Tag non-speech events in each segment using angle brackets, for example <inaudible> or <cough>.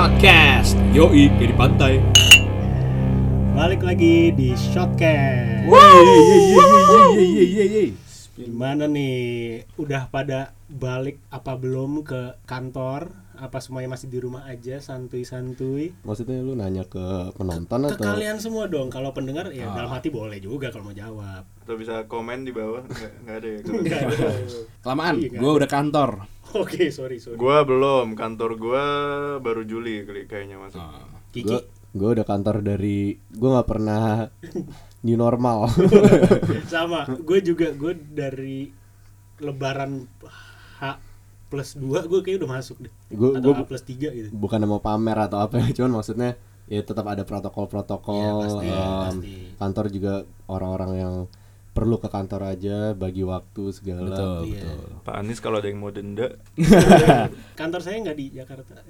Shotcast. Yoi, kayak di pantai. Balik lagi di Shotcast. Gimana nih? Udah pada balik apa belum ke kantor? Apa semuanya masih di rumah aja santuy-santuy? Maksudnya lu nanya ke penonton Ke atau kalian semua dong. Kalau pendengar ya dalam hati boleh juga kalau mau jawab. Atau bisa komen di bawah? Nggak, ada ya? <laughs> Kelamaan, Iya, gue udah kantor. Oke, sorry sorry. Gua belum, kantor gua baru Juli kali- kayaknya masuk. Kiki. gue gue udah kantor dari gue nggak pernah <laughs> new normal <laughs> sama gue juga gue dari lebaran H plus 2 gue kayak udah masuk deh gue atau gue H plus 3 gitu bukan mau pamer atau apa ya <laughs> cuman maksudnya ya tetap ada protokol-protokol pasti, em, pasti. kantor juga orang-orang yang perlu ke kantor aja bagi waktu segala Betul, Iya. betul. Pak Anies kalau ada yang mau denda. <laughs> kantor saya nggak di Jakarta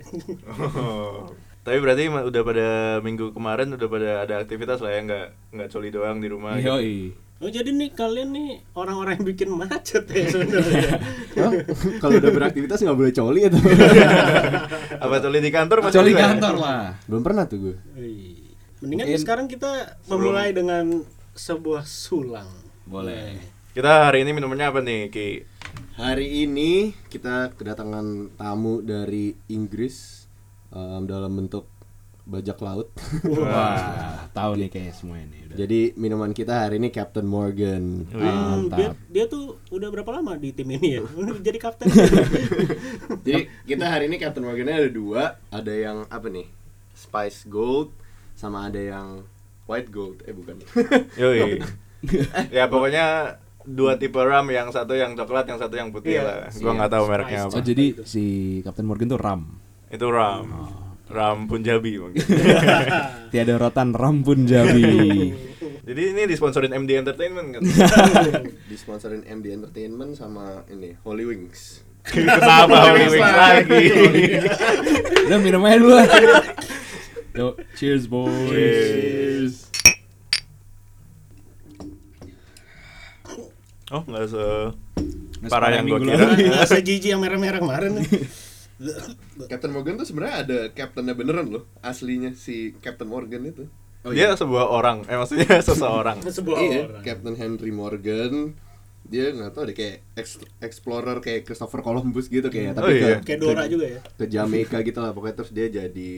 Tapi berarti udah pada minggu kemarin udah pada ada aktivitas lah ya nggak nggak coli doang di rumah. gitu. Oh jadi nih kalian nih orang-orang yang bikin macet ya sebenarnya Hah? kalau udah beraktivitas nggak boleh coli atau <laughs> Apa coli di kantor? masih Coli ya? kantor lah. belum pernah tuh gue mendingan Mungkin- sekarang kita memulai dengan sebuah sulang Boleh. Kita hari ini minumannya apa nih, Ki? Hari ini kita kedatangan tamu dari Inggris em, dalam bentuk bajak laut. Wah, <laughs> <laughs> tahu nih kayak semua ini. Udah. Jadi minuman kita hari ini Captain Morgan. Hmm, Mantap. dia, dia tuh udah berapa lama di tim ini ya <laughs> jadi kapten Jadi kita hari ini Captain Morgannya ada dua, ada yang apa nih? Spice Gold sama ada yang White Gold. Eh bukan. Yoi. ya pokoknya dua tipe ram, yang satu yang coklat, yang satu yang putih Iya, lah. Gua nggak tahu mereknya Spice. apa. Oh jadi si Captain Morgan tuh ram. Itu ram. Ram Punjabi mungkin. <laughs> Tiada rotan ram pun jabi. <laughs> Jadi ini disponsorin MD Entertainment kan? <laughs> Disponsorin MD Entertainment sama ini Holy Wings. Kenapa Holy Wings lagi? Udah minum aja dulu. Yo, cheers boys. Cheers. Oh, nggak se Nggak parah yang gue kira. lalu. rasa jijik yang merah-merah kemarin. Captain Morgan tuh sebenarnya ada captainnya beneran loh, aslinya si Captain Morgan itu. Dia sebuah orang, eh maksudnya <laughs> seseorang. sebuah iya, orang Captain Henry Morgan. Dia nggak tahu deh kayak ex- explorer kayak Christopher Columbus gitu kayak Oh, tapi iya. ke, kayak Dora ke- juga ya ke Jamaica gitu lah pokoknya terus dia jadi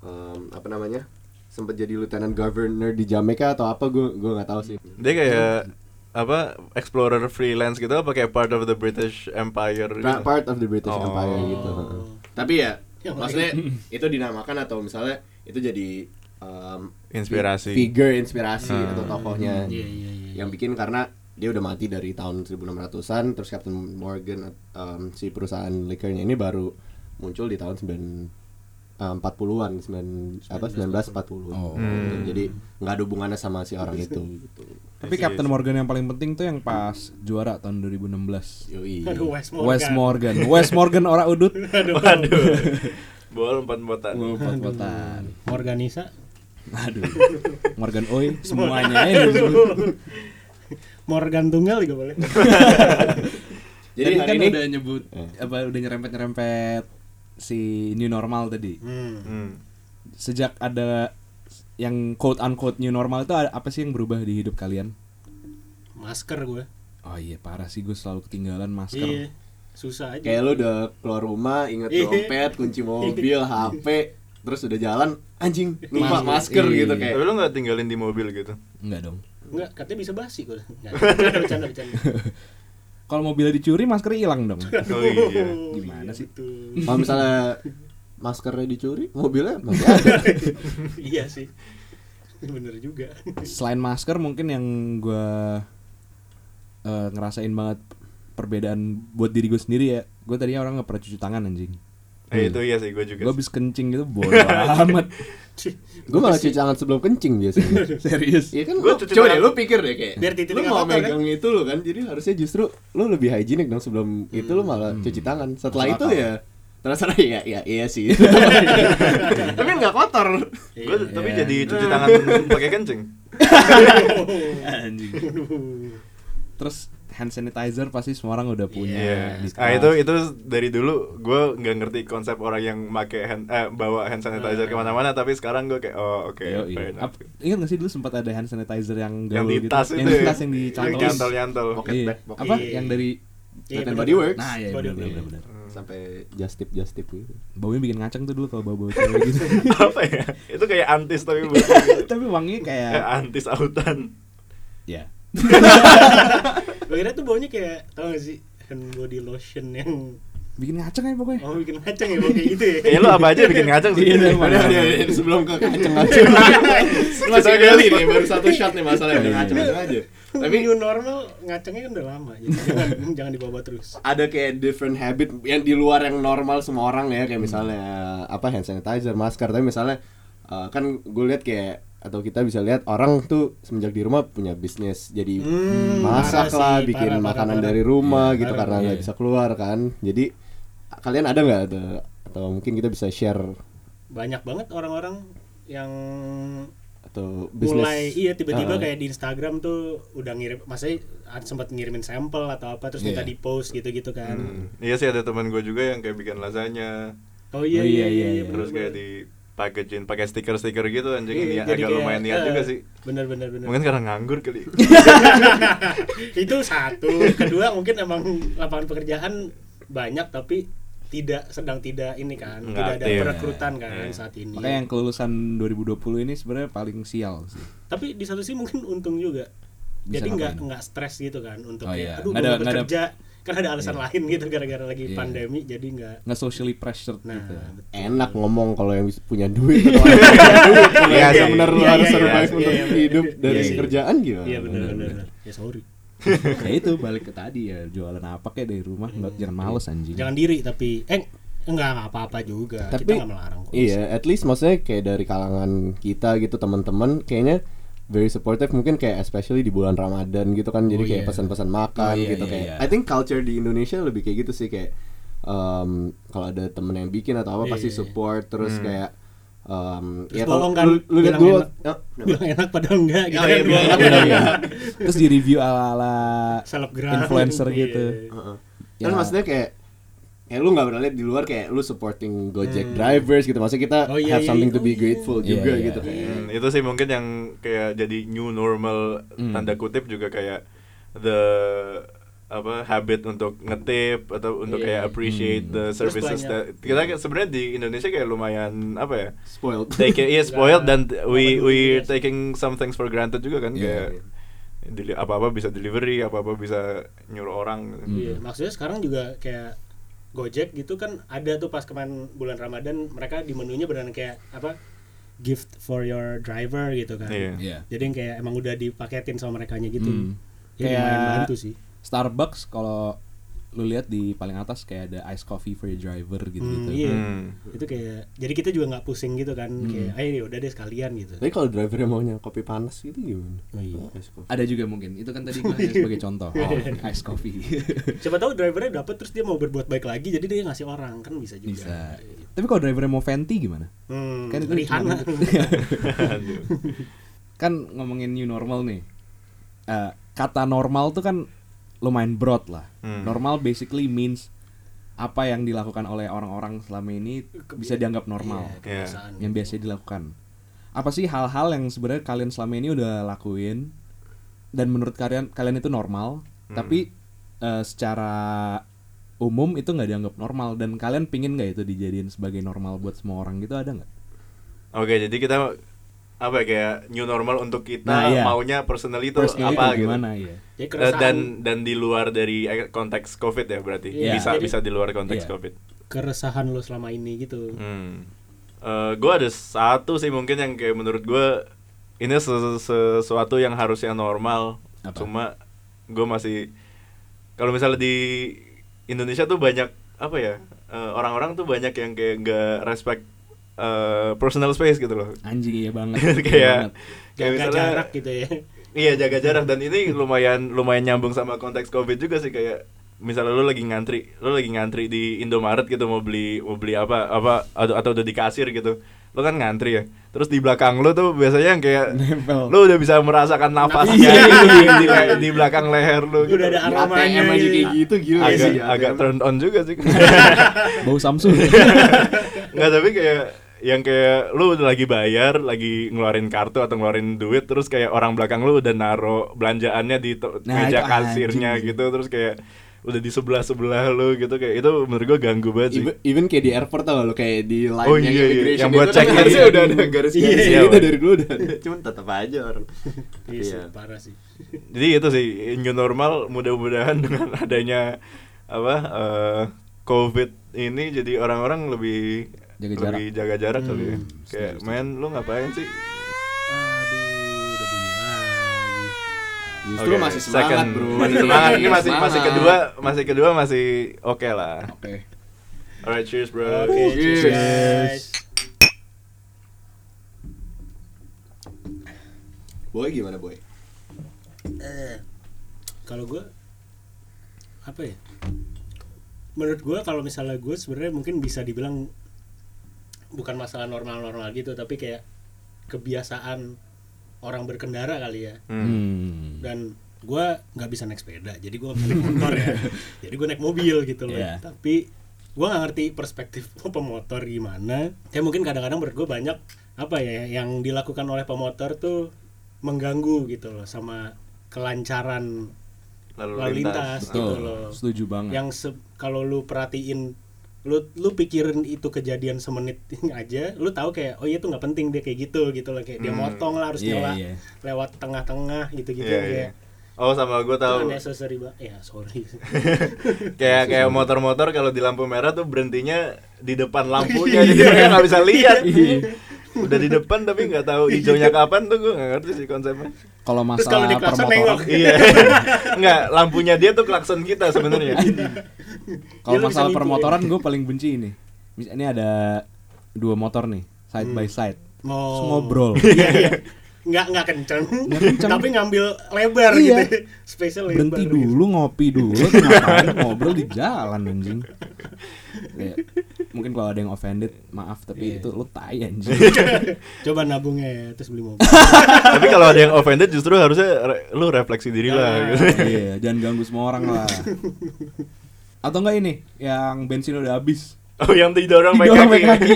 em, apa namanya sempat jadi lieutenant governor di Jamaica atau apa gue gue nggak tahu sih Dia kayak apa explorer freelance gitu apa kayak part of the British Empire gitu. part of the British Oh. Empire gitu tapi ya Yang maksudnya itu dinamakan atau misalnya itu jadi em, Inspirasi. figure inspirasi Hmm. atau tokohnya Iya, iya, iya. yang bikin karena dia udah mati dari tahun 1600-an terus Captain Morgan em, si perusahaan liquornya ini baru muncul di tahun 9 em, 40-an 9 apa 1940 Oh. Hmm. jadi nggak ada hubungannya sama si orang itu gitu Tapi Yes, Captain yes. Morgan yang paling penting tuh yang pas juara tahun 2016. Yoi. Aduh, Wes Morgan. West Morgan, West Morgan ora udut. <laughs> Aduh. Waduh. <laughs> Bol empat botan. Pot-potan. Morganisa. Aduh. Morgan Oi semuanya ini. Morgan tunggal juga boleh. <laughs> jadi kan ini udah nyebut apa udah nyerempet-nyerempet si new normal tadi. Hmm. Hmm. Sejak ada yang quote unquote new normal itu ada- apa sih yang berubah di hidup kalian? Masker gue. Oh iya parah sih gue selalu ketinggalan masker. Iya. Susah aja. kayak lu udah keluar rumah inget Iya. dompet kunci mobil <laughs> HP terus udah jalan anjing lupa Masker. masker Iya. gitu kayak Tapi lu nggak tinggalin di mobil gitu? Enggak dong. Enggak, katanya bisa basi gue. Enggak. <laughs> Bercanda, bercanda, bercanda. <laughs> Kalau mobilnya dicuri maskernya hilang dong. <laughs> Oh iya. Gimana sih? Betul. kalau misalnya maskernya dicuri mobilnya masih ada <laughs> iya sih. Bener juga. Selain masker mungkin yang gue eh, ngerasain banget perbedaan buat diri gue sendiri ya. Gue tadinya orang nggak pernah cuci tangan anjing. Eh, itu iya sih gue juga. Gue habis kencing gitu bodoh amat. <laughs> gue malah cuci tangan sebelum kencing biasanya <laughs> Serius. Iya kan Gua lu- cuci coba tangan- deh lu pikir deh kayak Biar titiknya lu mau kotor, megang itu lu kan jadi harusnya justru lu lebih hygienik dong sebelum itu lu malah cuci tangan setelah Masuk itu ya terasa <laughs> ya ya iya sih tapi nggak kotor Gue tapi Iya. jadi cuci tangan pakai kencing. Anjing. Terus hand sanitizer pasti semua orang udah punya. Iya. di Ah kelas. itu itu dari dulu gue nggak ngerti konsep orang yang make hand eh, bawa hand sanitizer Ah. ke mana-mana tapi sekarang gue kayak oh oke. Ap- Ingat gak sih dulu sempat ada hand sanitizer yang yang di gitu? tas yang itu di ya. tas yang dicantol. Yang nyantol-nyantol. Pocket Iya. Apa? Yang dari Iya, and bener. Body Works. Nah, ya Body benar Works. benar. sampai just tip just tip gitu. Baunya bikin ngaceng tuh dulu kalau bau-bau cewek <laughs> gitu. apa ya itu kayak antis tapi <laughs> bukan Tapi wanginya kayak kayak antis autan ya. <laughs> Kira tuh baunya kayak tau gak sih hand body lotion yang Bikin ngaceng ya pokoknya. oh bikin ngaceng ya kayak gitu ya. <laughs> ya lu apa aja bikin ngaceng sih Iya, Padahal dia dia sebelum ke kacang-kacang. <laughs> Masih gali nih baru satu shot nih masalahnya udah ngacang-ngacang aja. Tapi new normal ngacengnya kan udah lama jadi <laughs> jangan jangan dibawa terus. ada kayak different habit yang di luar yang normal semua orang ya kayak misalnya apa hand sanitizer, masker. Tapi misalnya eh, kan gue lihat kayak atau kita bisa lihat orang tuh semenjak di rumah punya bisnis jadi Hmm, masak lah sih, bikin parah, makanan parah, dari rumah Iya, gitu parah, karena nggak iya. bisa keluar kan jadi kalian ada nggak ada atau mungkin kita bisa share Banyak banget orang-orang yang atau bisnis mulai iya tiba-tiba Ah. kayak di Instagram tuh udah ngirim masanya sempat ngirimin sampel atau apa terus minta Iya. di post gitu-gitu kan. Hmm. iya sih ada teman gue juga yang kayak bikin lasagna Oh iya Oh, iya iya, iya, iya. terus kayak di packagein pakai stiker-stiker gitu anjing. Iya, ini jadi agak kayak, lumayan niat eh, juga sih. Bener bener bener. mungkin karena nganggur kali. <laughs> Itu satu. Kedua mungkin emang lapangan pekerjaan banyak tapi tidak sedang tidak ini kan tidak Nggak ada perekrutan kan Iya. saat ini. Makanya yang kelulusan 2020 ini sebenarnya paling sial sih. tapi di satu sisi mungkin untung juga. Bisa jadi nggak nggak stres gitu kan untuk Oh, iya. aduh Nggak ada- nggak ada- kerja kan ada alasan Iya. lain gitu gara-gara lagi Iya. pandemi jadi nggak Nggak socially pressured nah gitu. betul. enak ngomong kalau yang punya duit kalau <laughs> Iya yang sih. benar lu Iya, harus iya, survive iya, untuk iya, iya. hidup dari Iya, iya. kerjaan gimana iya benar bener, benar bener. ya sorry <laughs> ya itu balik ke tadi ya jualan apa kayak dari rumah nggak jangan males anjing. jangan diri tapi eh enggak nggak apa-apa juga Tapi, kita nggak melarang kok iya at least maksudnya kayak dari kalangan kita gitu teman-teman kayaknya very supportive mungkin kayak especially di bulan Ramadan gitu kan jadi Oh, kayak iya. pesan-pesan makan Oh, iya, gitu iya, kayak iya. I think culture di Indonesia lebih kayak gitu sih kayak um, kalau ada temen yang bikin atau apa Iya, pasti iya. support terus Hmm. kayak um, Terus ya bohong kan, lu, lu lihat bilang dulu enak. oh, <laughs> bilang enak padahal enggak gitu Oh, iya, kan bilang enak, Iya, iya. Terus di review ala-ala selebgram influencer Iya. gitu. Heeh. Ya. Kan maksudnya kayak kayak lu nggak pernah lihat di luar kayak lu supporting Gojek drivers gitu. Maksudnya kita Oh, iya, have iya, something iya. to be Oh, iya. grateful Iya, juga iya. gitu kayak. Hmm, itu sih mungkin yang kayak jadi new normal Hmm. tanda kutip juga kayak the apa habit untuk ngetip atau untuk Iya. kayak appreciate Hmm. the services that kita sebenarnya di Indonesia kayak lumayan apa ya Spoiled. take it yeah, spoiled dan we we taking some things for granted juga kan Iya, kayak deli- apa-apa bisa delivery apa-apa bisa nyuruh orang Hmm. Iya, maksudnya sekarang juga kayak Gojek gitu kan ada tuh pas kemarin bulan Ramadan mereka di menunya beneran kayak apa gift for your driver gitu kan. Iya. Iya. Jadi yang kayak emang udah dipaketin sama mereka gitu. Hmm. Ya, Kayak- bantu sih. Starbucks kalau lu lihat di paling atas kayak ada ice coffee for your driver gitu gitu. Hmm, iya. Hmm. Itu kayak jadi kita juga nggak pusing gitu kan kayak ayo udah deh sekalian gitu. Tapi kalau drivernya maunya kopi panas gitu gimana? Oh, iya. Ice coffee. Ada juga mungkin. Itu kan tadi <laughs> gue hanya sebagai contoh. Oh, ice coffee. <laughs> Siapa tahu drivernya dapat terus dia mau berbuat baik lagi jadi dia ngasih orang kan bisa juga. Bisa. Tapi kalau drivernya mau venti gimana? Hmm, Kan itu Rihanna. <laughs> kan ngomongin new normal nih. Eh, kata normal tuh kan lumayan broad lah. Hmm. Normal basically means apa yang dilakukan oleh orang-orang selama ini bisa dianggap normal. Iya, kebiasaan. yang biasa dilakukan. Apa sih hal-hal yang sebenarnya kalian selama ini udah lakuin dan menurut kalian kalian itu normal, Hmm. tapi eh, secara umum itu nggak dianggap normal dan kalian pingin nggak itu dijadiin sebagai normal buat semua orang gitu ada nggak? Oke, jadi kita apa ya kayak new normal untuk kita Nah, iya. maunya personally itu Personally apa itu gitu. gimana ya? Jadi Eh, keresahan, dan dan di luar dari eh, konteks covid ya berarti Iya. bisa Jadi- bisa di luar konteks Iya. covid keresahan lo selama ini gitu. hmm. gue ada satu sih mungkin yang kayak menurut gue ini ses- sesuatu yang harusnya normal Apa? cuma gue masih kalau misalnya di Indonesia tuh banyak apa ya eh, orang-orang tuh banyak yang kayak nggak respect eh, personal space gitu loh Anjing iya banget. <laughs> Kayak- iya banget. kayak Jaga misalnya jarak gitu ya. Iya jaga jarak dan ini lumayan lumayan nyambung sama konteks covid juga sih kayak misalnya lu lagi ngantri lu lagi ngantri di Indomaret gitu mau beli mau beli apa apa atau, atau udah di kasir gitu lo kan ngantri ya terus di belakang lo tuh biasanya yang kayak Nempel. lo udah bisa merasakan nafasnya Iya. itu di, <laughs> di, di belakang leher lo Udah ada aromanya aja gitu. kayak gitu gila agak sih agak ATM. turn on juga sih Bau Samsung. <laughs> nggak tapi kayak yang kayak lu udah lagi bayar, lagi ngeluarin kartu atau ngeluarin duit, terus kayak orang belakang lu udah naro belanjaannya di Nah, meja kasirnya anjing. gitu, terus kayak udah di sebelah sebelah lu gitu kayak itu menurut gua ganggu banget sih. Even, even kayak di airport tau lo kayak di line Oh, iya, iya. immigration Yang buat in. harusnya udah ada garis-garis Iya, gitu Pak. dari dulu udah. <laughs> Cuman tetap aja orang. Iya sih, Iya. parah sih. Jadi itu sih new normal mudah-mudahan <laughs> dengan adanya apa eh, covid ini jadi orang-orang lebih Jaga jarak. lebih jaga jarak kali ya. Hmm, Kayak men lu ngapain sih? Aduh, udah bunyi lagi. Justru Oke, masih semangat second. bro. Masih semangat. Ini masih Semangat. masih kedua, masih kedua masih oke lah. Oke. Alright, cheers bro. Oke, cheers cheers. Boy gimana boy? Eh, kalau gue apa ya? Menurut gue kalau misalnya gue sebenarnya mungkin bisa dibilang bukan masalah normal-normal gitu, tapi kayak kebiasaan orang berkendara kali ya. Hmm. Hmm. Dan gue nggak bisa naik sepeda, jadi gue naik motor ya. <laughs> jadi gue naik mobil gitu loh. Iya. Tapi gue nggak ngerti perspektif <laughs> pemotor gimana. Kayak mungkin kadang-kadang menurut gue banyak apa ya yang dilakukan oleh pemotor tuh mengganggu gitu loh sama kelancaran Lalu, lalu lintas, lintas. gitu loh. Setuju banget. Yang kalau lu perhatiin lu lu pikirin itu kejadian semenit aja, lu tahu kayak oh iya tuh nggak penting dia kayak gitu gitu loh kayak dia Hmm. motong lah harus Iya, nyela iya. lewat tengah-tengah gitu-gitu Iya, kayak iya. Oh sama gue tahu unnecessary banget. Ya sorry. <laughs> kayak kayak motor-motor kalau di lampu merah tuh berhentinya di depan lampunya <laughs> jadi mereka nggak bisa lihat. Udah di depan tapi nggak tahu hijaunya kapan tuh gue nggak ngerti sih konsepnya. Kalau Terus kalau masalah di klakson permotoran, nengok. Iya. <laughs> Nggak, lampunya dia tuh klakson kita sebenarnya. kalau lu bisa masalah permotoran gue paling benci ini. Misalnya ini ada dua motor nih, side by side. Terus Mau ngobrol. Iya, iya. Nggak nggak kenceng, Nggak kenceng. tapi ngambil lebar Iya. gitu. Spesial lebar. Berhenti gitu. dulu ngopi dulu ngapain ngobrol di jalan anjing. <laughs> Kayak, mungkin kalau ada yang offended maaf tapi Iya. itu lu tai anjing. <laughs> Coba nabungnya ya, terus beli mobil. <laughs> tapi kalau ada yang offended justru harusnya re- lu refleksi diri lah. Gitu. iya, jangan ganggu semua orang lah. <laughs> Atau enggak ini yang bensin udah habis. Oh yang didorong pakai kaki. pakai kaki.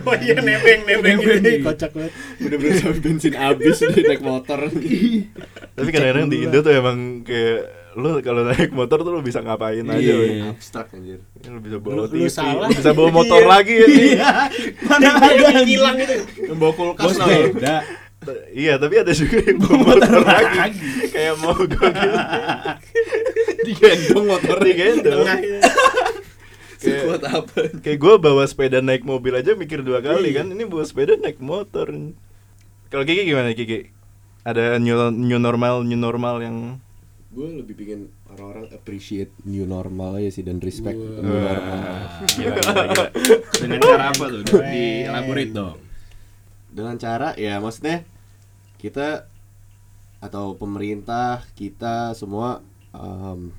oh iya nebeng nebeng Nebeng, gitu. iya. Kocak banget. Bener-bener sampai bensin habis di naik motor. Tapi kadang-kadang di Indo tuh emang kayak lu kalau naik motor tuh lu bisa ngapain aja. Iya. woy. Abstrak anjir. Lu bisa bawa Lu- lu TV, salah. lu bisa bawa motor Iya. lagi ya. Mana ada Yang hilang itu. Membawa kulkas Bos lah. beda. Iya, tapi ada juga yang bawa motor lagi. Kayak mau gue gitu. Digendong motornya. Digendong. Ya. Kayak- Sekuat apa? Kayak gue bawa sepeda naik mobil aja mikir dua kali kan. Ini bawa sepeda naik motor. Kalau Kiki gimana Kiki? Ada new, new normal new normal yang Gue lebih bikin orang-orang appreciate new normal aja sih dan respect Wah. new normal. Gila, gila, gila. <laughs> Dengan cara apa tuh? Di elaborate dong. Dengan cara ya maksudnya kita atau pemerintah kita semua em,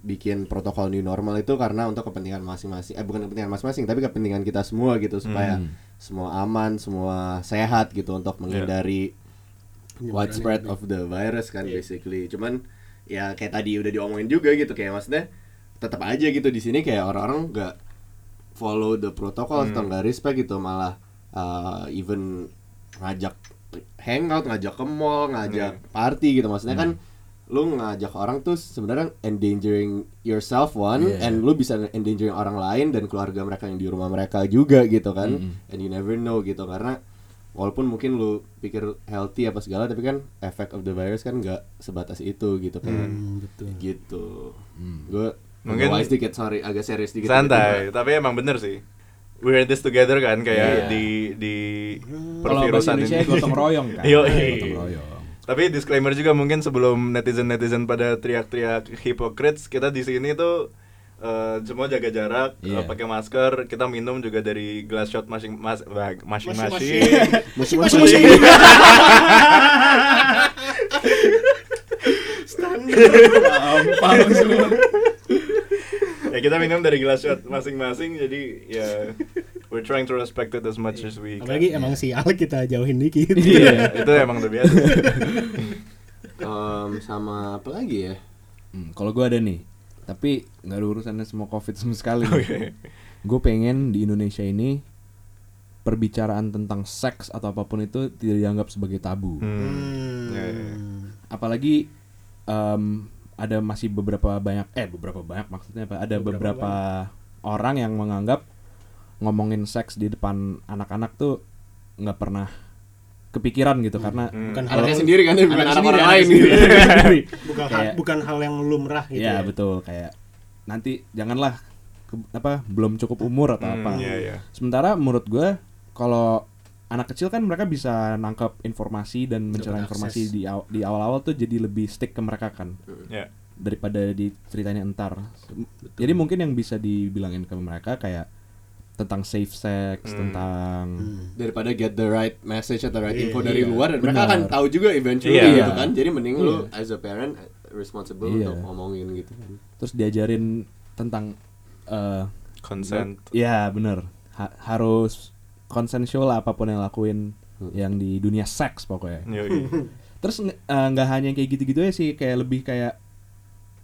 bikin protokol new normal itu karena untuk kepentingan masing-masing eh bukan kepentingan masing-masing tapi kepentingan kita semua gitu supaya Hmm. semua aman semua sehat gitu untuk menghindari widespread of the virus kan Iya. basically cuman ya kayak tadi udah diomongin juga gitu kayak maksudnya tetap aja gitu di sini kayak orang-orang nggak follow the protocol atau Hmm. nggak respect gitu malah uh, even ngajak hangout ngajak ke mall ngajak party gitu maksudnya kan lu ngajak orang tuh sebenarnya endangering yourself one Yeah. and lu bisa endangering orang lain dan keluarga mereka yang di rumah mereka juga gitu kan Mm-mm. and you never know gitu karena walaupun mungkin lu pikir healthy apa segala tapi kan effect of the virus kan nggak sebatas itu gitu kan Hmm, betul. gitu Hmm. gue Mungkin- sedikit sorry agak serius dikit santai, tapi emang bener sih. We're in this together kan kayak Iya. di di pervirusan Indonesia ini. gotong royong <laughs> kan. Gotong royong. Tapi disclaimer juga mungkin sebelum netizen-netizen pada teriak-teriak hypocrites, kita di sini tuh eh, semua jaga jarak, Iya. eh, pakai masker, kita minum juga dari glass shot masing mas, Masing-masing. masing-masing. semua. <laughs> ya kita minum dari glass shot masing-masing, jadi ya we're trying to respect it as much as we can. apalagi emang si Alek kita jauhin dikit Iya. itu emang udah biasa Em, sama apa lagi ya? Hmm, kalau gue ada nih, tapi nggak ada urusannya sama covid sama sekali. <laughs> Oke. Gue pengen di Indonesia ini perbicaraan tentang seks atau apa pun itu tidak dianggap sebagai tabu. Hmm. Ya, ya, ya. Hmm. Apalagi em, ada masih beberapa banyak, eh beberapa banyak maksudnya apa? Ada Beberapa beberapa, orang yang menganggap ngomongin seks di depan anak-anak tuh nggak pernah kepikiran gitu karena Hmm. bukan Anaknya sendiri kan, bukan anak anak orang lain gitu. <laughs> <laughs> bukan hal, Kayak- bukan hal yang lumrah gitu Iya ya betul kayak nanti janganlah ke- apa belum cukup umur atau Hmm, apa. iya, iya. Sementara menurut gue kalau anak kecil kan mereka bisa nangkep informasi dan mencari informasi di aw- di awal-awal tuh jadi lebih stick ke mereka kan Ya. daripada diceritain entar. Jadi mungkin yang bisa dibilangin ke mereka kayak tentang safe sex, Hmm. tentang Hmm. daripada get the right message atau right Iya, info dari iya. luar dan mereka akan tahu juga eventually Iya. gitu kan jadi mending lu Iya. as a parent responsible Iya. untuk ngomongin gitu kan terus diajarin tentang eh Consent. ya bener Ha- harus konsensual lah apa pun yang lakuin Hmm. yang di dunia seks pokoknya. Yoi. <laughs> Terus eh, nggak hanya kayak gitu-gitu aja sih, kayak lebih kayak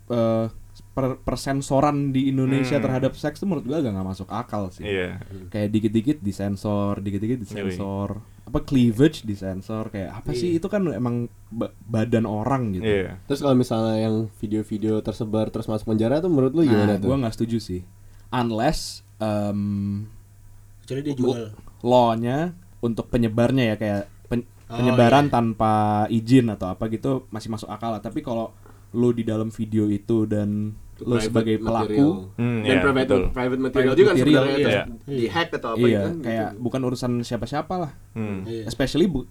eh per persensoran di Indonesia Hmm. terhadap seks tuh menurut gua agak nggak masuk akal sih. Iya. Kayak dikit-dikit disensor, dikit-dikit disensor. Apa cleavage disensor kayak apa sih Iya. itu kan emang ba- badan orang gitu. Iya. terus kalau misalnya yang video-video tersebar terus masuk penjara tuh menurut lu gimana Nah, tuh gua nggak setuju sih. Unless em, kecuali dia jual law-nya untuk penyebarnya ya kayak pen- Oh, penyebaran iya. tanpa izin atau apa gitu masih masuk akal lah. Tapi kalau lu di dalam video itu dan Private sebagai material. pelaku Hmm, dan iya, private betul. private material Private juga kan material, sebenarnya terus di hack atau apa iya kan kayak gitu. bukan urusan siapa-siapa lah. Hmm. Iya. Especially bu-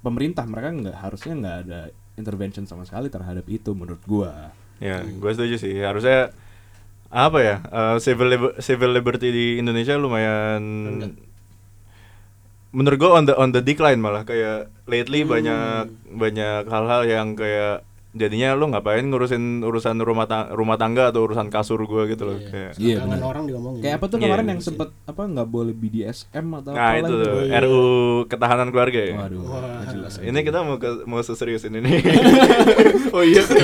pemerintah mereka nggak harusnya nggak ada intervention sama sekali terhadap itu menurut gua. Ya, gue setuju sih. Harusnya apa ya? eh, civil liber- civil liberty di Indonesia lumayan menurut gue on the on the decline malah kayak lately Hmm. banyak banyak hal-hal yang kayak jadinya lu ngapain ngurusin urusan rumah ta- rumah tangga atau urusan kasur gue gitu loh Iya. kayak Iya, Belakangan benar. orang diomongin Kayak apa tuh Iya, kemarin iya yang sempet apa nggak boleh BDSM atau nah apa itu tuh Oh, iya. RU ketahanan keluarga ya Waduh, Wah. jelas. ini kita mau ke mau seserius ini nih <laughs> oh iya <laughs> kan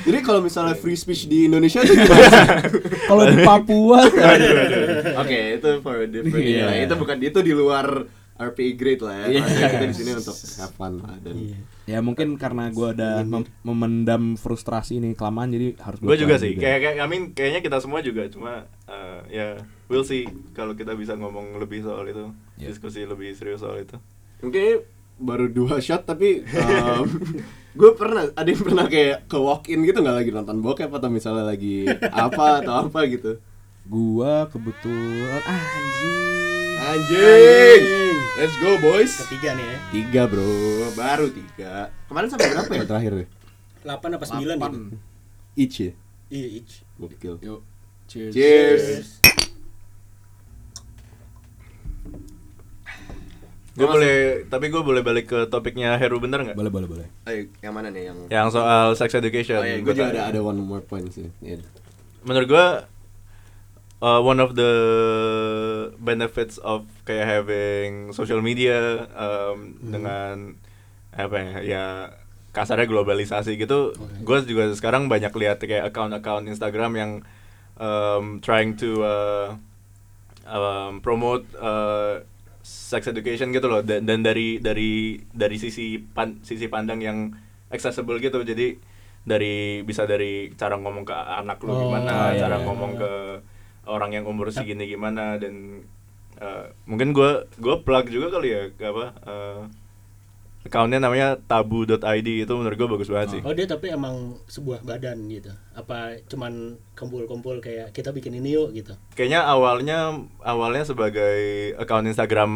jadi, kalau misalnya free speech di Indonesia tuh gimana <laughs> Kalau di Papua oke itu for a different Iya. lah. itu bukan itu di luar RPI grade lah ya. Iya. Maksudnya kita di sini untuk have fun lah dan Iya. Ya mungkin karena gue udah mem- memendam frustrasi ini kelamaan jadi harus gue juga sih. kayak kayak I mean, kayaknya kita semua juga cuma eh, ya we'll see kalau kita bisa ngomong lebih soal itu Iya. diskusi lebih serius soal itu. Mungkin baru dua shot tapi <laughs> gue pernah ada yang pernah kayak ke walk in gitu nggak? Lagi nonton bokep atau misalnya lagi apa atau apa gitu? Gua kebetulan ah, anjing. anjing let's go boys. Ketiga nih ya. Tiga bro. Baru tiga. Kemarin sampai berapa ya? Terakhir ya 8 apa 9 gitu? Each ya? Iya each. Gokil. Yuk. Cheers. cheers. Gue boleh tapi gue boleh balik ke topiknya Heru bentar nggak? Boleh boleh boleh. Ayo, yang mana nih? Yang yang soal sex education oh, iya, gue juga ada ada one more point sih. Iya. menurut gue uh, one of the benefits of kayak having social media um, dengan apa ya ya kasarnya globalisasi gitu gue juga sekarang banyak lihat kayak account-account Instagram yang um, trying to uh, um, promote uh, sex education gitu loh dan, dan dari dari dari sisi pan, sisi pandang yang accessible gitu. Jadi dari bisa dari cara ngomong ke anak lu Oh, gimana iya, cara iya. ngomong ke orang yang umur segini gimana dan uh, mungkin gue gue plug juga kali ya apa uh, accountnya namanya tabu.id itu menurut gue bagus banget sih oh dia tapi emang sebuah badan gitu apa cuman kumpul-kumpul kayak kita bikin ini yuk gitu kayaknya awalnya awalnya sebagai account Instagram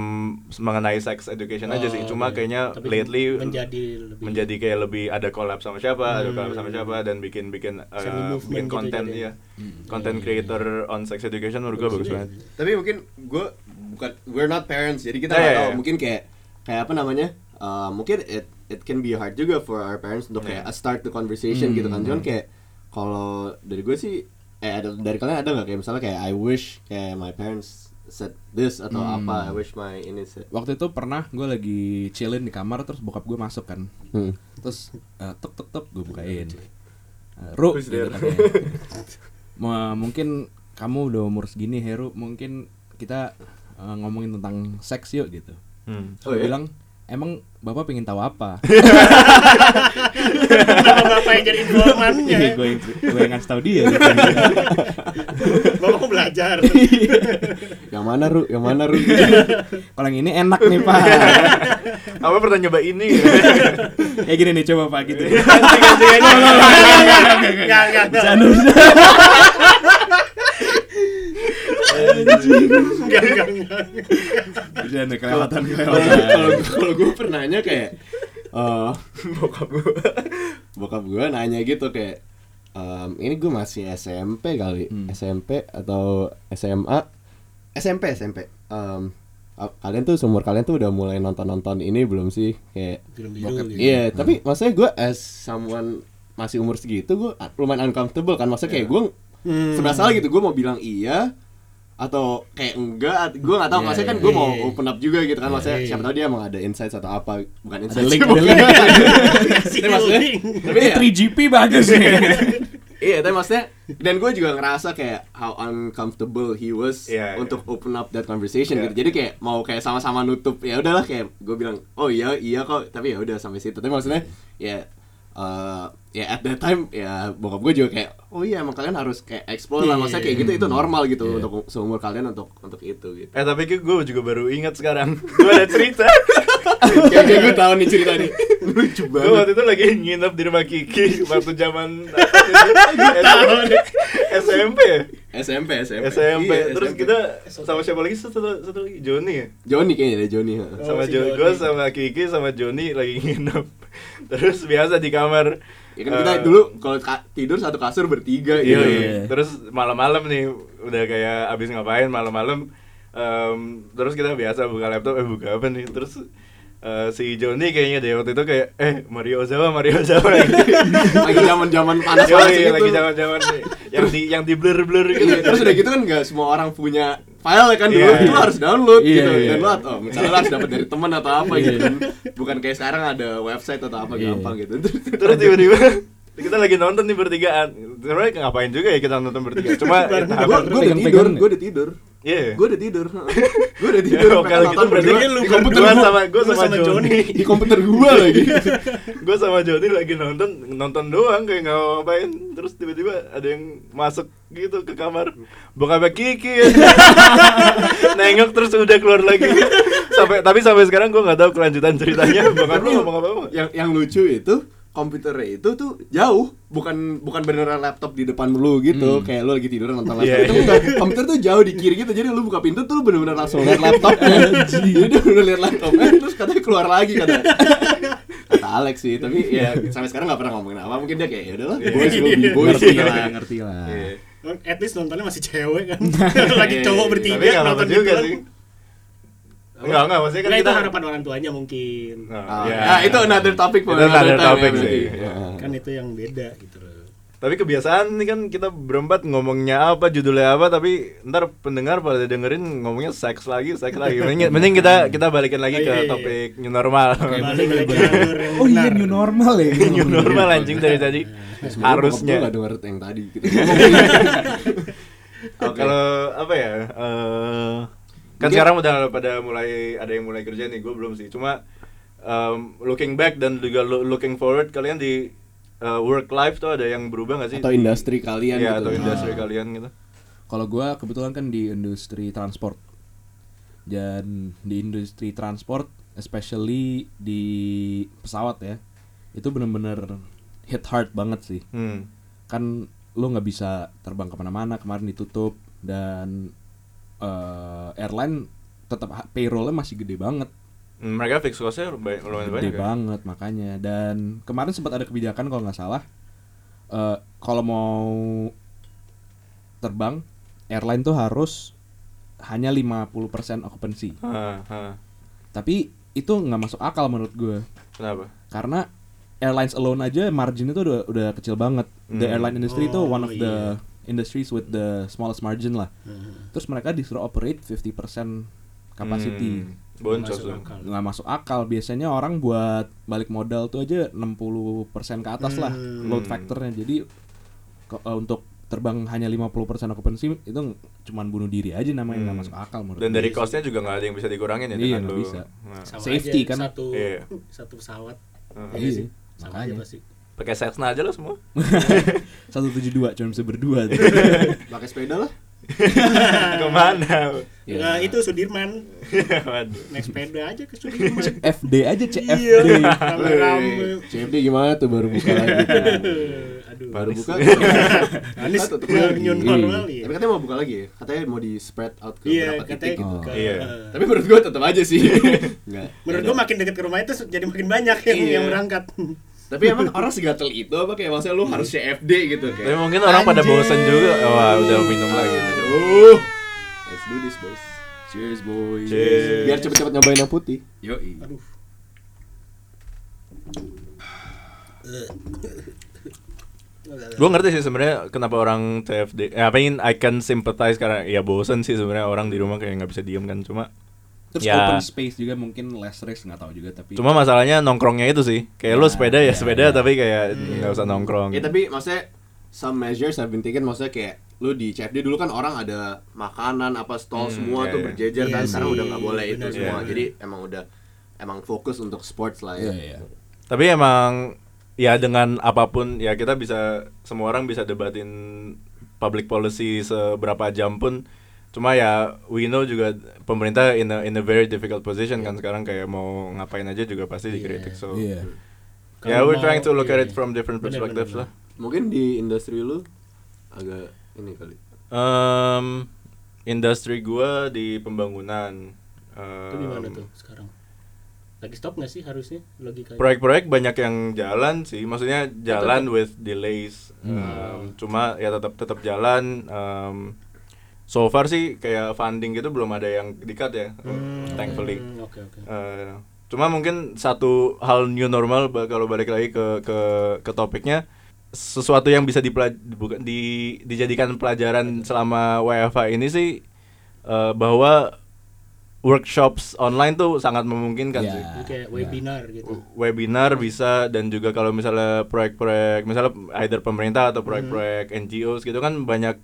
mengenai sex education aja sih Oh, cuma oke. kayaknya Tapi lately menjadi lebih menjadi kayak lebih ada collab sama siapa ada Hmm. collab sama siapa dan bikin bikin uh, bikin gitu konten jadi. ya content creator on sex education menurut gue bagus banget ya. tapi mungkin gue bukan we're not parents jadi kita Iya, nggak iya, tahu iya. mungkin kayak kayak apa namanya uh, mungkin it it can be hard juga for our parents untuk kayak Iya. start the conversation Hmm. gitu kan cuman kayak kalau dari gue sih eh ada dari kalian ada nggak kayak misalnya kayak I wish kayak my parents said this atau Hmm. apa I wish my ini said waktu itu pernah gue lagi chillin di kamar terus bokap gue masuk kan Hmm. terus eh, tek tek tek gue bukain Eh, Ru gitu there? katanya. <laughs> Ma- mungkin kamu udah umur segini Heru mungkin kita eh, ngomongin tentang seks yuk gitu Hmm. Oh, iya? bilang emang bapak pengen tahu apa <laughs> Kenapa bapak yang jadi informannya? Ini gue yang gue yang ngasih tahu dia gitu. <laughs> bapak mau belajar. <laughs> yang mana Ru yang mana Ru kalau yang ini enak nih pak Apa pernah nyoba ini? kayak gini nih coba pak gitu Enggak, enggak, enggak. Bercanda. Enggak, enggak, enggak. Bercanda, kelewatan kalau kelewatan kalau gue pernahnya kayak eh Bokap gue. bokap gue nanya gitu kayak em, ini gue masih SMP kali Hmm. SMP atau SMA SMP SMP Em, a- kalian tuh seumur kalian tuh udah mulai nonton nonton ini belum sih kayak Film biru gitu. iya tapi maksudnya gue as someone masih umur segitu gue lumayan uncomfortable kan maksudnya kayak gue Hmm. sebelah salah gitu gue mau bilang iya atau kayak enggak gue nggak tahu Iya, maksudnya kan iya, gue iya. mau open up juga gitu kan maksudnya Iya. siapa tahu dia emang ada insights atau apa bukan ada insights link sih, <laughs> link Tapi maksudnya- link. tapi ya 3GP bagus nih <laughs> Iya, tapi maksudnya dan gue juga ngerasa kayak how uncomfortable he was Iya, iya. untuk open up that conversation Iya. gitu. Jadi kayak mau kayak sama-sama nutup ya udahlah kayak gue bilang oh iya iya kok tapi ya udah sampai situ. Tapi maksudnya ya eh, ya at that time ya bokap gue juga kayak oh iya emang kalian harus kayak explore lah maksudnya kayak gitu itu normal gitu Iya. untuk seumur kalian untuk untuk itu gitu. Eh tapi gue juga baru ingat sekarang. <laughs> Gue ada cerita. kayak kayak gue tahu nih cerita nih. <laughs> Lucu Gue banget. waktu itu lagi nginep di rumah Kiki waktu zaman <laughs> SMP? SMP SMP. SMP. Iya, Terus SMP. kita sama siapa lagi satu satu lagi Joni ya? Joni kayaknya deh Joni. ha. Oh, sama si Jo Joni. gue sama Kiki sama Joni lagi nginep. <laughs> Terus biasa di kamar. Ya kan kita eh, dulu kalau ka- tidur satu kasur bertiga Iya, gitu. iya. Terus malam-malam nih udah kayak abis ngapain malam-malam em, terus kita biasa buka laptop eh buka apa nih terus eh, si Joni kayaknya deh waktu itu kayak eh Mario Ozawa Mario Ozawa lagi <laughs> lagi zaman-zaman panas-panas Yoi, gitu. lagi zaman-zaman nih, yang di yang di blur blur gitu. terus udah gitu kan nggak semua orang punya file ya kan dulu Iya, itu harus download Iya, gitu. iya. download oh misalnya harus dapat dari teman atau apa Iya. gitu. Kan bukan kayak sekarang ada website atau apa Iya. gampang gitu. Terus tiba-tiba kita lagi nonton nih bertigaan. Sebenarnya ngapain juga ya kita nonton bertiga cuma gue gue udah tidur gue udah tidur Iya. gue udah tidur gue udah <laughs> tidur Ya, sampai kalau gitu berarti berdua lu kan komputer gua sama gua Gua sama, sama Joni. <laughs> Di komputer gua lagi. <laughs> Gue sama Joni lagi nonton nonton doang kayak nggak ngapain. Terus tiba-tiba ada yang masuk gitu ke kamar. Bokapnya Kiki. Ya. nengok terus udah keluar lagi. Sampai tapi sampai sekarang gue nggak tahu kelanjutan ceritanya. Bokap lu ngomong apa apa yang yang lucu itu komputernya itu tuh jauh. Bukan bukan beneran laptop di depan lu gitu. Kayak lu lagi tidur nonton laptop. Iya, itu iya. enggak. komputer tuh jauh di kiri gitu. Jadi lu buka pintu tuh lu bener-bener langsung lihat laptopnya. <laughs> Jadi dia bener lihat laptopnya terus katanya keluar lagi kata. Kata Alex sih tapi ya sampai sekarang nggak pernah ngomongin apa. Mungkin dia kayak ya udahlah boys will be boys ngerti lah ngerti lah. Iya. At least nontonnya masih cewek kan. <laughs> Lagi Iya, cowok iya. bertiga nonton juga gitu sih Enggak, enggak, maksudnya kan Nah, itu kita harapan orang tuanya mungkin. Nah, Ah, ya. ya, itu another topic Itu another topic sih, berarti. iya. Kan itu yang beda gitu loh. Tapi kebiasaan nih kan kita berempat ngomongnya apa, judulnya apa, tapi ntar pendengar pada dengerin ngomongnya seks lagi, seks lagi. Mending, <laughs> mending kita kita balikin lagi Oh, iya, ke iya. topik new normal. Balik ke yang oh iya new normal ya <laughs> new normal anjing dari tadi. Gua Harusnya. nggak denger yang tadi gitu. <laughs> Oke. Kalau apa ya? eh, kan Mungkin- sekarang udah pada mulai ada yang mulai kerja nih, gue belum sih. Cuma em, looking back dan juga lo- looking forward, kalian di eh, work life tuh ada yang berubah gak sih? atau industri kalian Iya, gitu. atau industri Ah. kalian gitu. Kalau gua kebetulan kan di industri transport dan di industri transport, especially di pesawat ya, itu bener-bener hit hard banget sih. Hmm. Kan lu nggak bisa terbang ke mana-mana kemarin ditutup dan eh, airline tetap payrollnya masih gede banget, Hmm, Mereka fix costnya lumayan lumayan gede banyak. ya? banget makanya. Dan kemarin sempat ada kebijakan kalau nggak salah, eh, kalau mau terbang airline tuh harus hanya 50% occupancy. Ha, ha. Tapi itu nggak masuk akal menurut gue. Kenapa? Karena airlines alone aja margin itu udah udah kecil banget. The Hmm. airline industry itu Oh, one of the iya. Industries with the smallest margin lah. Hmm. Terus mereka disuruh operate 50% capacity. Hmm, boncos akal. nggak masuk akal biasanya orang buat balik modal tuh aja 60% ke atas lah Hmm. load factornya jadi ke- eh, untuk terbang hanya 50% occupancy itu cuman bunuh diri aja namanya nggak Hmm. masuk akal menurut Dan dari costnya juga nggak ada yang bisa dikurangin ya Iya, dengan nggak lu. bisa. Nah, Sama Safety aja, kan? Satu Iya. satu pesawat. Heeh. Iya sih. Sama makanya. aja pasti. Pakai Cessna aja lah semua. <laughs> 172 cuma bisa berdua. <laughs> Pakai sepeda lah. <laughs> Ke mana? Iya. Nah, itu Sudirman naik sepeda aja ke Sudirman. FD aja CFD Iya, rame-rame. CFD gimana tuh baru buka lagi. Aduh. Baru buka. Anies tutup lagi. new normal ya. Tapi katanya mau buka lagi ya. Katanya mau di spread out ke Iya, berapa titik gitu. ke, Iya. Tapi menurut gua tetap aja sih. Enggak. menurut gua makin dekat ke rumah itu jadi makin banyak yang Iya. yang berangkat. Tapi emang orang segatel itu apa kayak maksudnya lu harus CFD gitu Tapi kayak. mungkin orang pada bosen juga. Wah, udah minum lagi. Aduh. Let's do this, boys. cheers boy Cheers. Biar cepet-cepet nyobain yang putih. Yoi. Aduh. Gue ngerti sih sebenarnya kenapa orang CFD. Ya, I mean I can sympathize karena ya bosen sih sebenarnya orang di rumah kayak nggak bisa diem kan. Cuma terus Ya. open space juga mungkin less risk nggak tahu juga tapi cuma masalahnya nongkrongnya itu sih. Kayak lu Ya, sepeda ya ya, sepeda ya. tapi kayak nggak usah nongkrong. Ya tapi maksudnya some measures have been taken maksudnya kayak lu di CFD dulu kan orang ada makanan apa stall Hmm, semua iya, tuh iya. berjejer Iya kan sekarang sih, udah nggak boleh itu benar, semua benar. jadi emang udah emang fokus untuk sports lah ya Iya, iya. Tapi emang ya dengan apa pun ya kita bisa semua orang bisa debatin public policy seberapa jam pun cuma ya we know juga pemerintah in a, in a very difficult position kan sekarang kayak mau ngapain aja juga pasti dikritik so Iya. yeah Kalau we're mau- trying to look at iya, it from different perspectives lah mungkin di industri lu agak ini kali um, industri gua di pembangunan Itu gimana Um, tuh sekarang? Lagi stop nggak sih harusnya logikanya? proyek-proyek banyak yang jalan sih maksudnya jalan with delays Hmm. Um, cuma ya tetap tetap jalan um, so far sih kayak funding gitu belum ada yang dikat ya Hmm, thankfully hmm, Oke oke. Uh, cuma mungkin satu hal new normal kalau balik lagi ke ke ke topiknya sesuatu yang bisa dipelaj- bukan di dijadikan pelajaran selama WFH ini sih uh, bahwa workshops online tuh sangat memungkinkan Ya. sih Ini kayak webinar gitu. webinar bisa dan juga kalau misalnya proyek-proyek misalnya either pemerintah atau proyek-proyek NGOs gitu kan banyak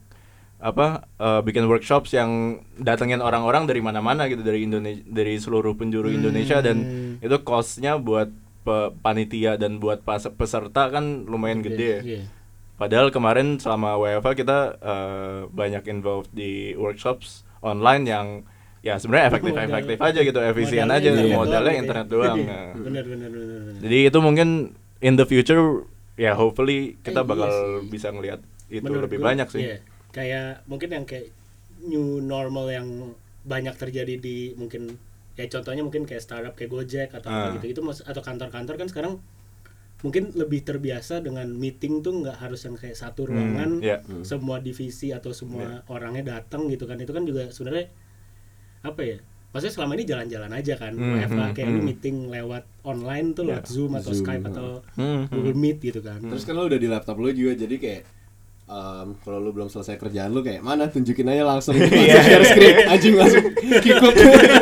apa eh, bikin workshops yang datengin orang-orang dari mana-mana gitu dari Indonesia dari seluruh penjuru Indonesia dan itu costnya buat pe- panitia dan buat peserta kan lumayan gede ya. Iya. Padahal kemarin selama WFH kita eh, banyak involved di workshops online yang ya sebenarnya efektif-efektif aja gitu, efisien Modalnya aja, internet modalnya doang gitu internet ya. doang. Nah. Bener bener bener. bener. Jadi itu mungkin in the future ya hopefully kita Eh, iya bakal sih. bisa ngelihat itu Menurut lebih gua, banyak sih. iya. Kayak mungkin yang kayak new normal yang banyak terjadi di mungkin ya contohnya mungkin kayak startup kayak Gojek atau apa gitu itu atau kantor-kantor kan sekarang mungkin lebih terbiasa dengan meeting tuh nggak harus yang kayak satu Hmm, ruangan iya. semua divisi atau semua orangnya datang gitu kan itu kan juga sebenarnya apa ya maksudnya selama ini jalan-jalan aja kan Hmm, WFH hmm, kayak hmm. meeting lewat online tuh lewat Ya, Zoom atau Zoom, Skype hmm. atau Hmm, hmm. Google Meet gitu kan terus kan lu udah di laptop lu juga jadi kayak em, kalau lu belum selesai kerjaan lu kayak mana tunjukin aja langsung. <laughs> Iya. langsung share screen anjing langsung kikuk.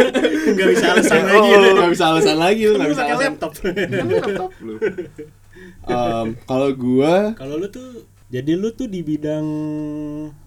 <laughs> Nggak bisa alasan Oh, lagi Lu. nggak bisa alasan lagi lu nggak bisa pakai alasan. laptop. Laptop? Lu. Em, kalau gua kalau lu tuh jadi lu tuh di bidang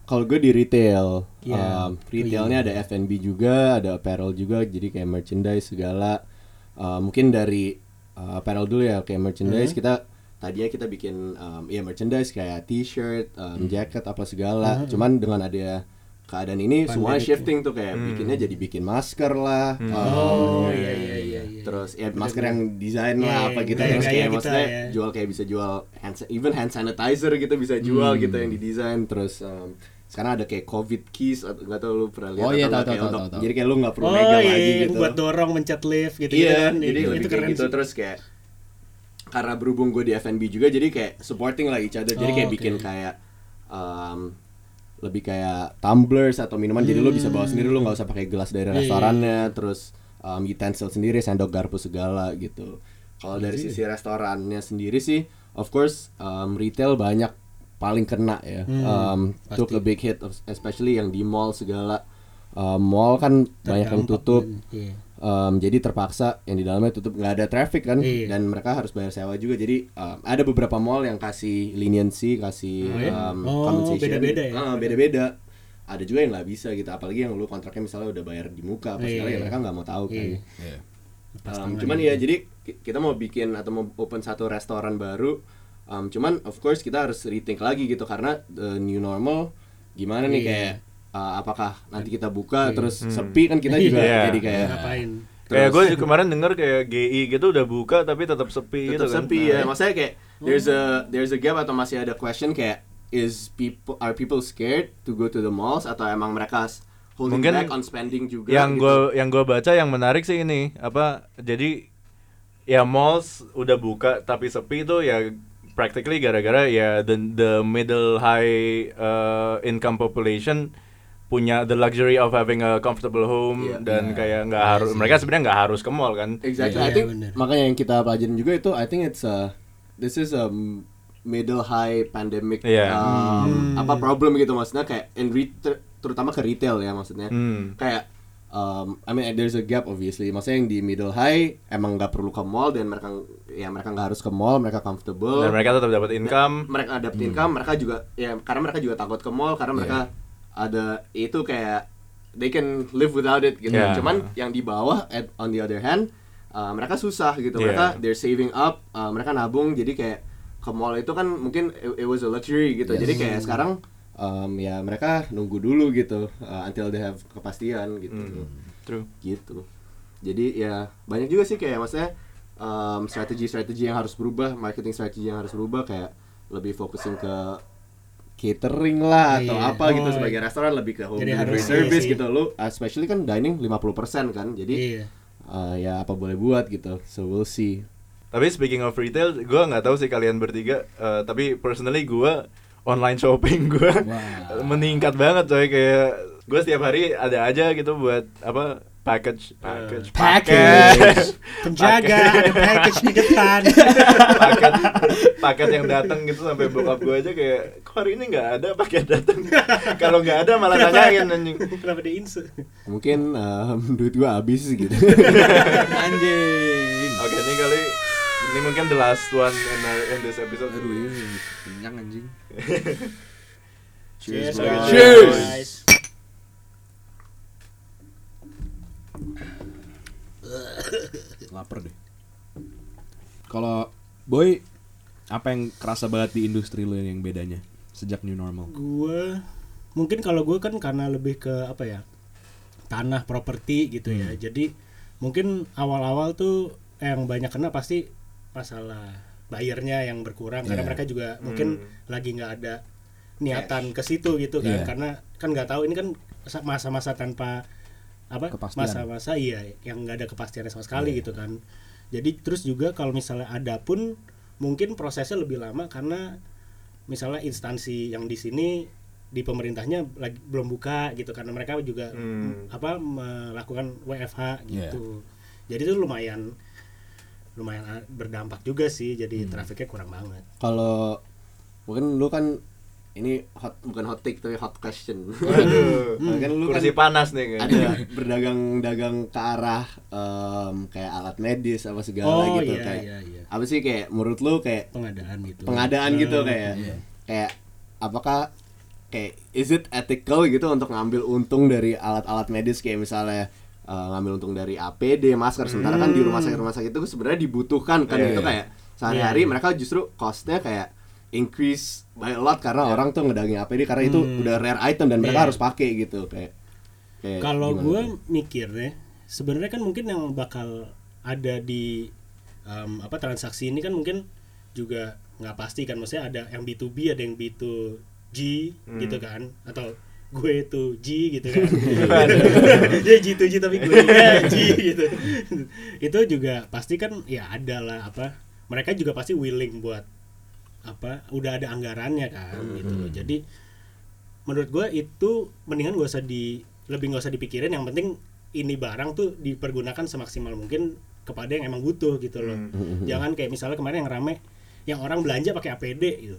Kalau gue di retail, Iya. um, retailnya ada F&B juga, ada apparel juga, jadi kayak merchandise segala. Uh, mungkin dari uh, apparel dulu ya, kayak merchandise kita tadinya kita bikin um, ya merchandise kayak t-shirt, um, jacket apa segala. Cuman dengan ada keadaan ini semua Pandemic shifting tuh kayak bikinnya jadi bikin masker lah. um, oh iya iya iya iya Terus ya masker yang desain Iya, lah iya, apa gitu terus kayak kita maksudnya ya. jual kayak bisa jual hand even hand sanitizer gitu bisa jual Hmm. gitu yang didesain terus um, sekarang ada kayak covid keys atau nggak tahu lu pernah lihat Oh, atau iya, nggak, tahu, kayak tahu, untuk- tahu, tahu. jadi kayak lu nggak perlu oh megang iya lagi gitu buat dorong mencet lift gitu iya kan jadi itu keren gitu sih. terus kayak karena berhubung gue di F&B juga jadi kayak supporting lah each other jadi Oh, kayak oke. bikin kayak um, lebih kayak tumblers atau minuman jadi lu bisa bawa sendiri lu nggak usah pakai gelas dari Hmm. Iya, iya, restorannya terus um, utensil sendiri sendok garpu segala gitu kalau dari sisi restorannya sendiri sih of course um, retail banyak paling kena ya. Hmm, Um, took a big hit, of- especially yang di mall segala. Um, mall kan banyak yang Terdampak tutup. iya. Um, jadi terpaksa yang di dalamnya tutup nggak ada traffic kan Iya. dan mereka harus bayar sewa juga jadi um, ada beberapa mall yang kasih leniency kasih Oh, iya? um, Oh, compensation beda-beda ya? Ah, beda-beda ada juga yang nggak bisa gitu apalagi yang lu kontraknya misalnya udah bayar di muka apa Iya, segala ya iya. mereka nggak mau tahu kan Iya. Um, cuman ya jadi ki- kita mau bikin atau mau open satu restoran baru um, cuman of course kita harus rethink lagi gitu karena the new normal gimana nih Iya. kayak uh, apakah nanti kita buka terus sepi kan kita juga Iya. jadi kayak ngapain Kayak gue kemarin denger kayak GI gitu udah buka tapi tetap sepi gitu tetap kan. sepi ya maksudnya kayak there's a there's a gap atau masih ada question kayak is people are people scared to go to the malls atau emang mereka s- holding Mungkin back on spending juga yang gitu. gue yang gue baca yang menarik sih ini apa jadi ya malls udah buka tapi sepi itu ya practically gara-gara ya the the middle high uh, income population punya the luxury of having a comfortable home Iya. dan kayak nggak harus mereka sebenarnya nggak harus ke mall kan Exactly. Iya, I think bener. makanya yang kita pelajarin juga itu I think it's a this is a middle high pandemic Iya. um, apa problem gitu maksudnya kayak in re- ter- terutama ke retail ya maksudnya. Hmm. Kayak um, I mean there's a gap obviously. Maksudnya yang di middle high emang nggak perlu ke mall dan mereka ya mereka nggak harus ke mall, mereka comfortable. dan mereka tetap dapat income mereka ada income, mereka juga ya karena mereka juga takut ke mall karena mereka ada itu kayak they can live without it gitu. Yeah. Cuman yang di bawah at, on the other hand uh, mereka susah gitu. Yeah. Mereka they're saving up, uh, mereka nabung jadi kayak ke mall itu kan mungkin it, it was a luxury gitu. Jadi kayak sekarang um, ya mereka nunggu dulu gitu uh, until they have kepastian gitu. true Gitu. Jadi ya banyak juga sih kayak maksudnya um, strategi-strategi yang harus berubah, marketing strategi yang harus berubah kayak lebih fokusin ke catering lah atau Iya. apa gitu Oh, sebagai restoran lebih ke home delivery harus service iya sih. gitu lu especially kan dining 50% kan jadi iya uh, ya apa boleh buat gitu so we'll see Tapi speaking of retail, gue nggak tahu sih kalian bertiga. eh, tapi personally gue online shopping gue Wah. meningkat banget coy kayak gue setiap hari ada aja gitu buat apa package package Package. penjaga ada package di depan paket paket yang datang gitu sampai bokap gue aja kayak kok hari ini nggak ada paket datang kalau nggak ada malah nanyain anjing kenapa di insu mungkin um, duit gua habis gitu Anjing. oke ini kali ini mungkin the last one in, our, in this episode Aduh, ini kenyang anjing. <laughs> cheers boys. guys. Cheers. <coughs> Laper deh. Kalau boy apa yang kerasa banget di industri lo yang bedanya sejak new normal? gue mungkin kalau gue kan karena lebih ke apa ya tanah properti gitu ya jadi mungkin awal-awal tuh yang banyak kena pasti masalah bayarnya yang berkurang karena Iya. mereka juga mungkin lagi nggak ada niatan ke situ gitu kan Iya. karena kan nggak tahu ini kan masa- masa-masa tanpa apa? Kepastian. masa-masa iya yang nggak ada kepastian sama sekali gitu kan. Jadi terus juga kalau misalnya ada pun mungkin prosesnya lebih lama karena misalnya instansi yang di sini di pemerintahnya lagi belum buka gitu. Karena mereka juga Hmm. apa melakukan WFH gitu. Jadi itu lumayan lumayan berdampak juga sih. Jadi trafiknya kurang banget. Kalau mungkin lu kan ini hot bukan hot take tapi hot question <laughs> Waduh, kan lu kan kursi panas nih kayaknya ada berdagang-dagang ke arah em, kayak alat medis apa segala Oh, gitu iya, kayak iya, iya. apa sih kayak menurut lu kayak pengadaan gitu pengadaan gitu kayak Iya. kayak apakah kayak is it ethical gitu untuk ngambil untung dari alat-alat medis kayak misalnya eh, ngambil untung dari APD masker sementara kan di rumah sakit rumah sakit itu sebenarnya dibutuhkan kan Iya, itu iya. kayak sehari-hari Iya, iya. mereka justru costnya kayak increase by a lot karena orang tuh ngedaging APD karena itu udah rare item dan mereka Iya. harus pakai gitu kayak kayak kalau gue tuh? mikirnya sebenarnya kan mungkin yang bakal ada di em, apa transaksi ini kan mungkin juga nggak pasti kan maksudnya ada yang B2B ada yang B2G gitu kan atau gue itu G gitu kan. <laughs> <laughs> Dia G2G tapi gue <laughs> ya G gitu. Itu juga pasti kan ya ada lah apa mereka juga pasti willing buat apa udah ada anggarannya kan gitu loh. Jadi menurut gue itu mendingan gak usah di lebih nggak usah dipikirin. Yang penting ini barang tuh dipergunakan semaksimal mungkin kepada yang emang butuh gitu loh. Hmm. jangan kayak misalnya kemarin yang rame yang orang belanja pakai APD gitu.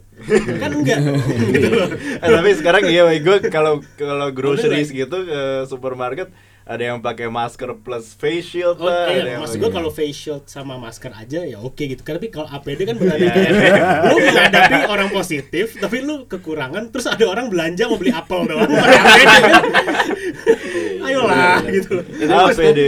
Kan enggak. <laughs> Gitu loh. Eh, tapi sekarang iya gue kalau kalau groceries gitu ke supermarket ada yang pakai masker plus face shield Oh, lah, iya, ada yang maksud gue kalau face shield sama masker aja ya oke gitu. Tapi kalau APD kan <laughs> berarti Iya, lu menghadapi orang positif, tapi lu kekurangan, terus ada orang belanja mau beli apel doang <laughs> pakai APD kan. Ayolah gitu. APD.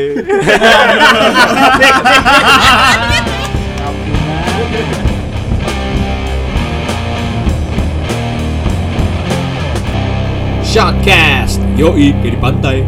Shotcast, yoi, di pantai.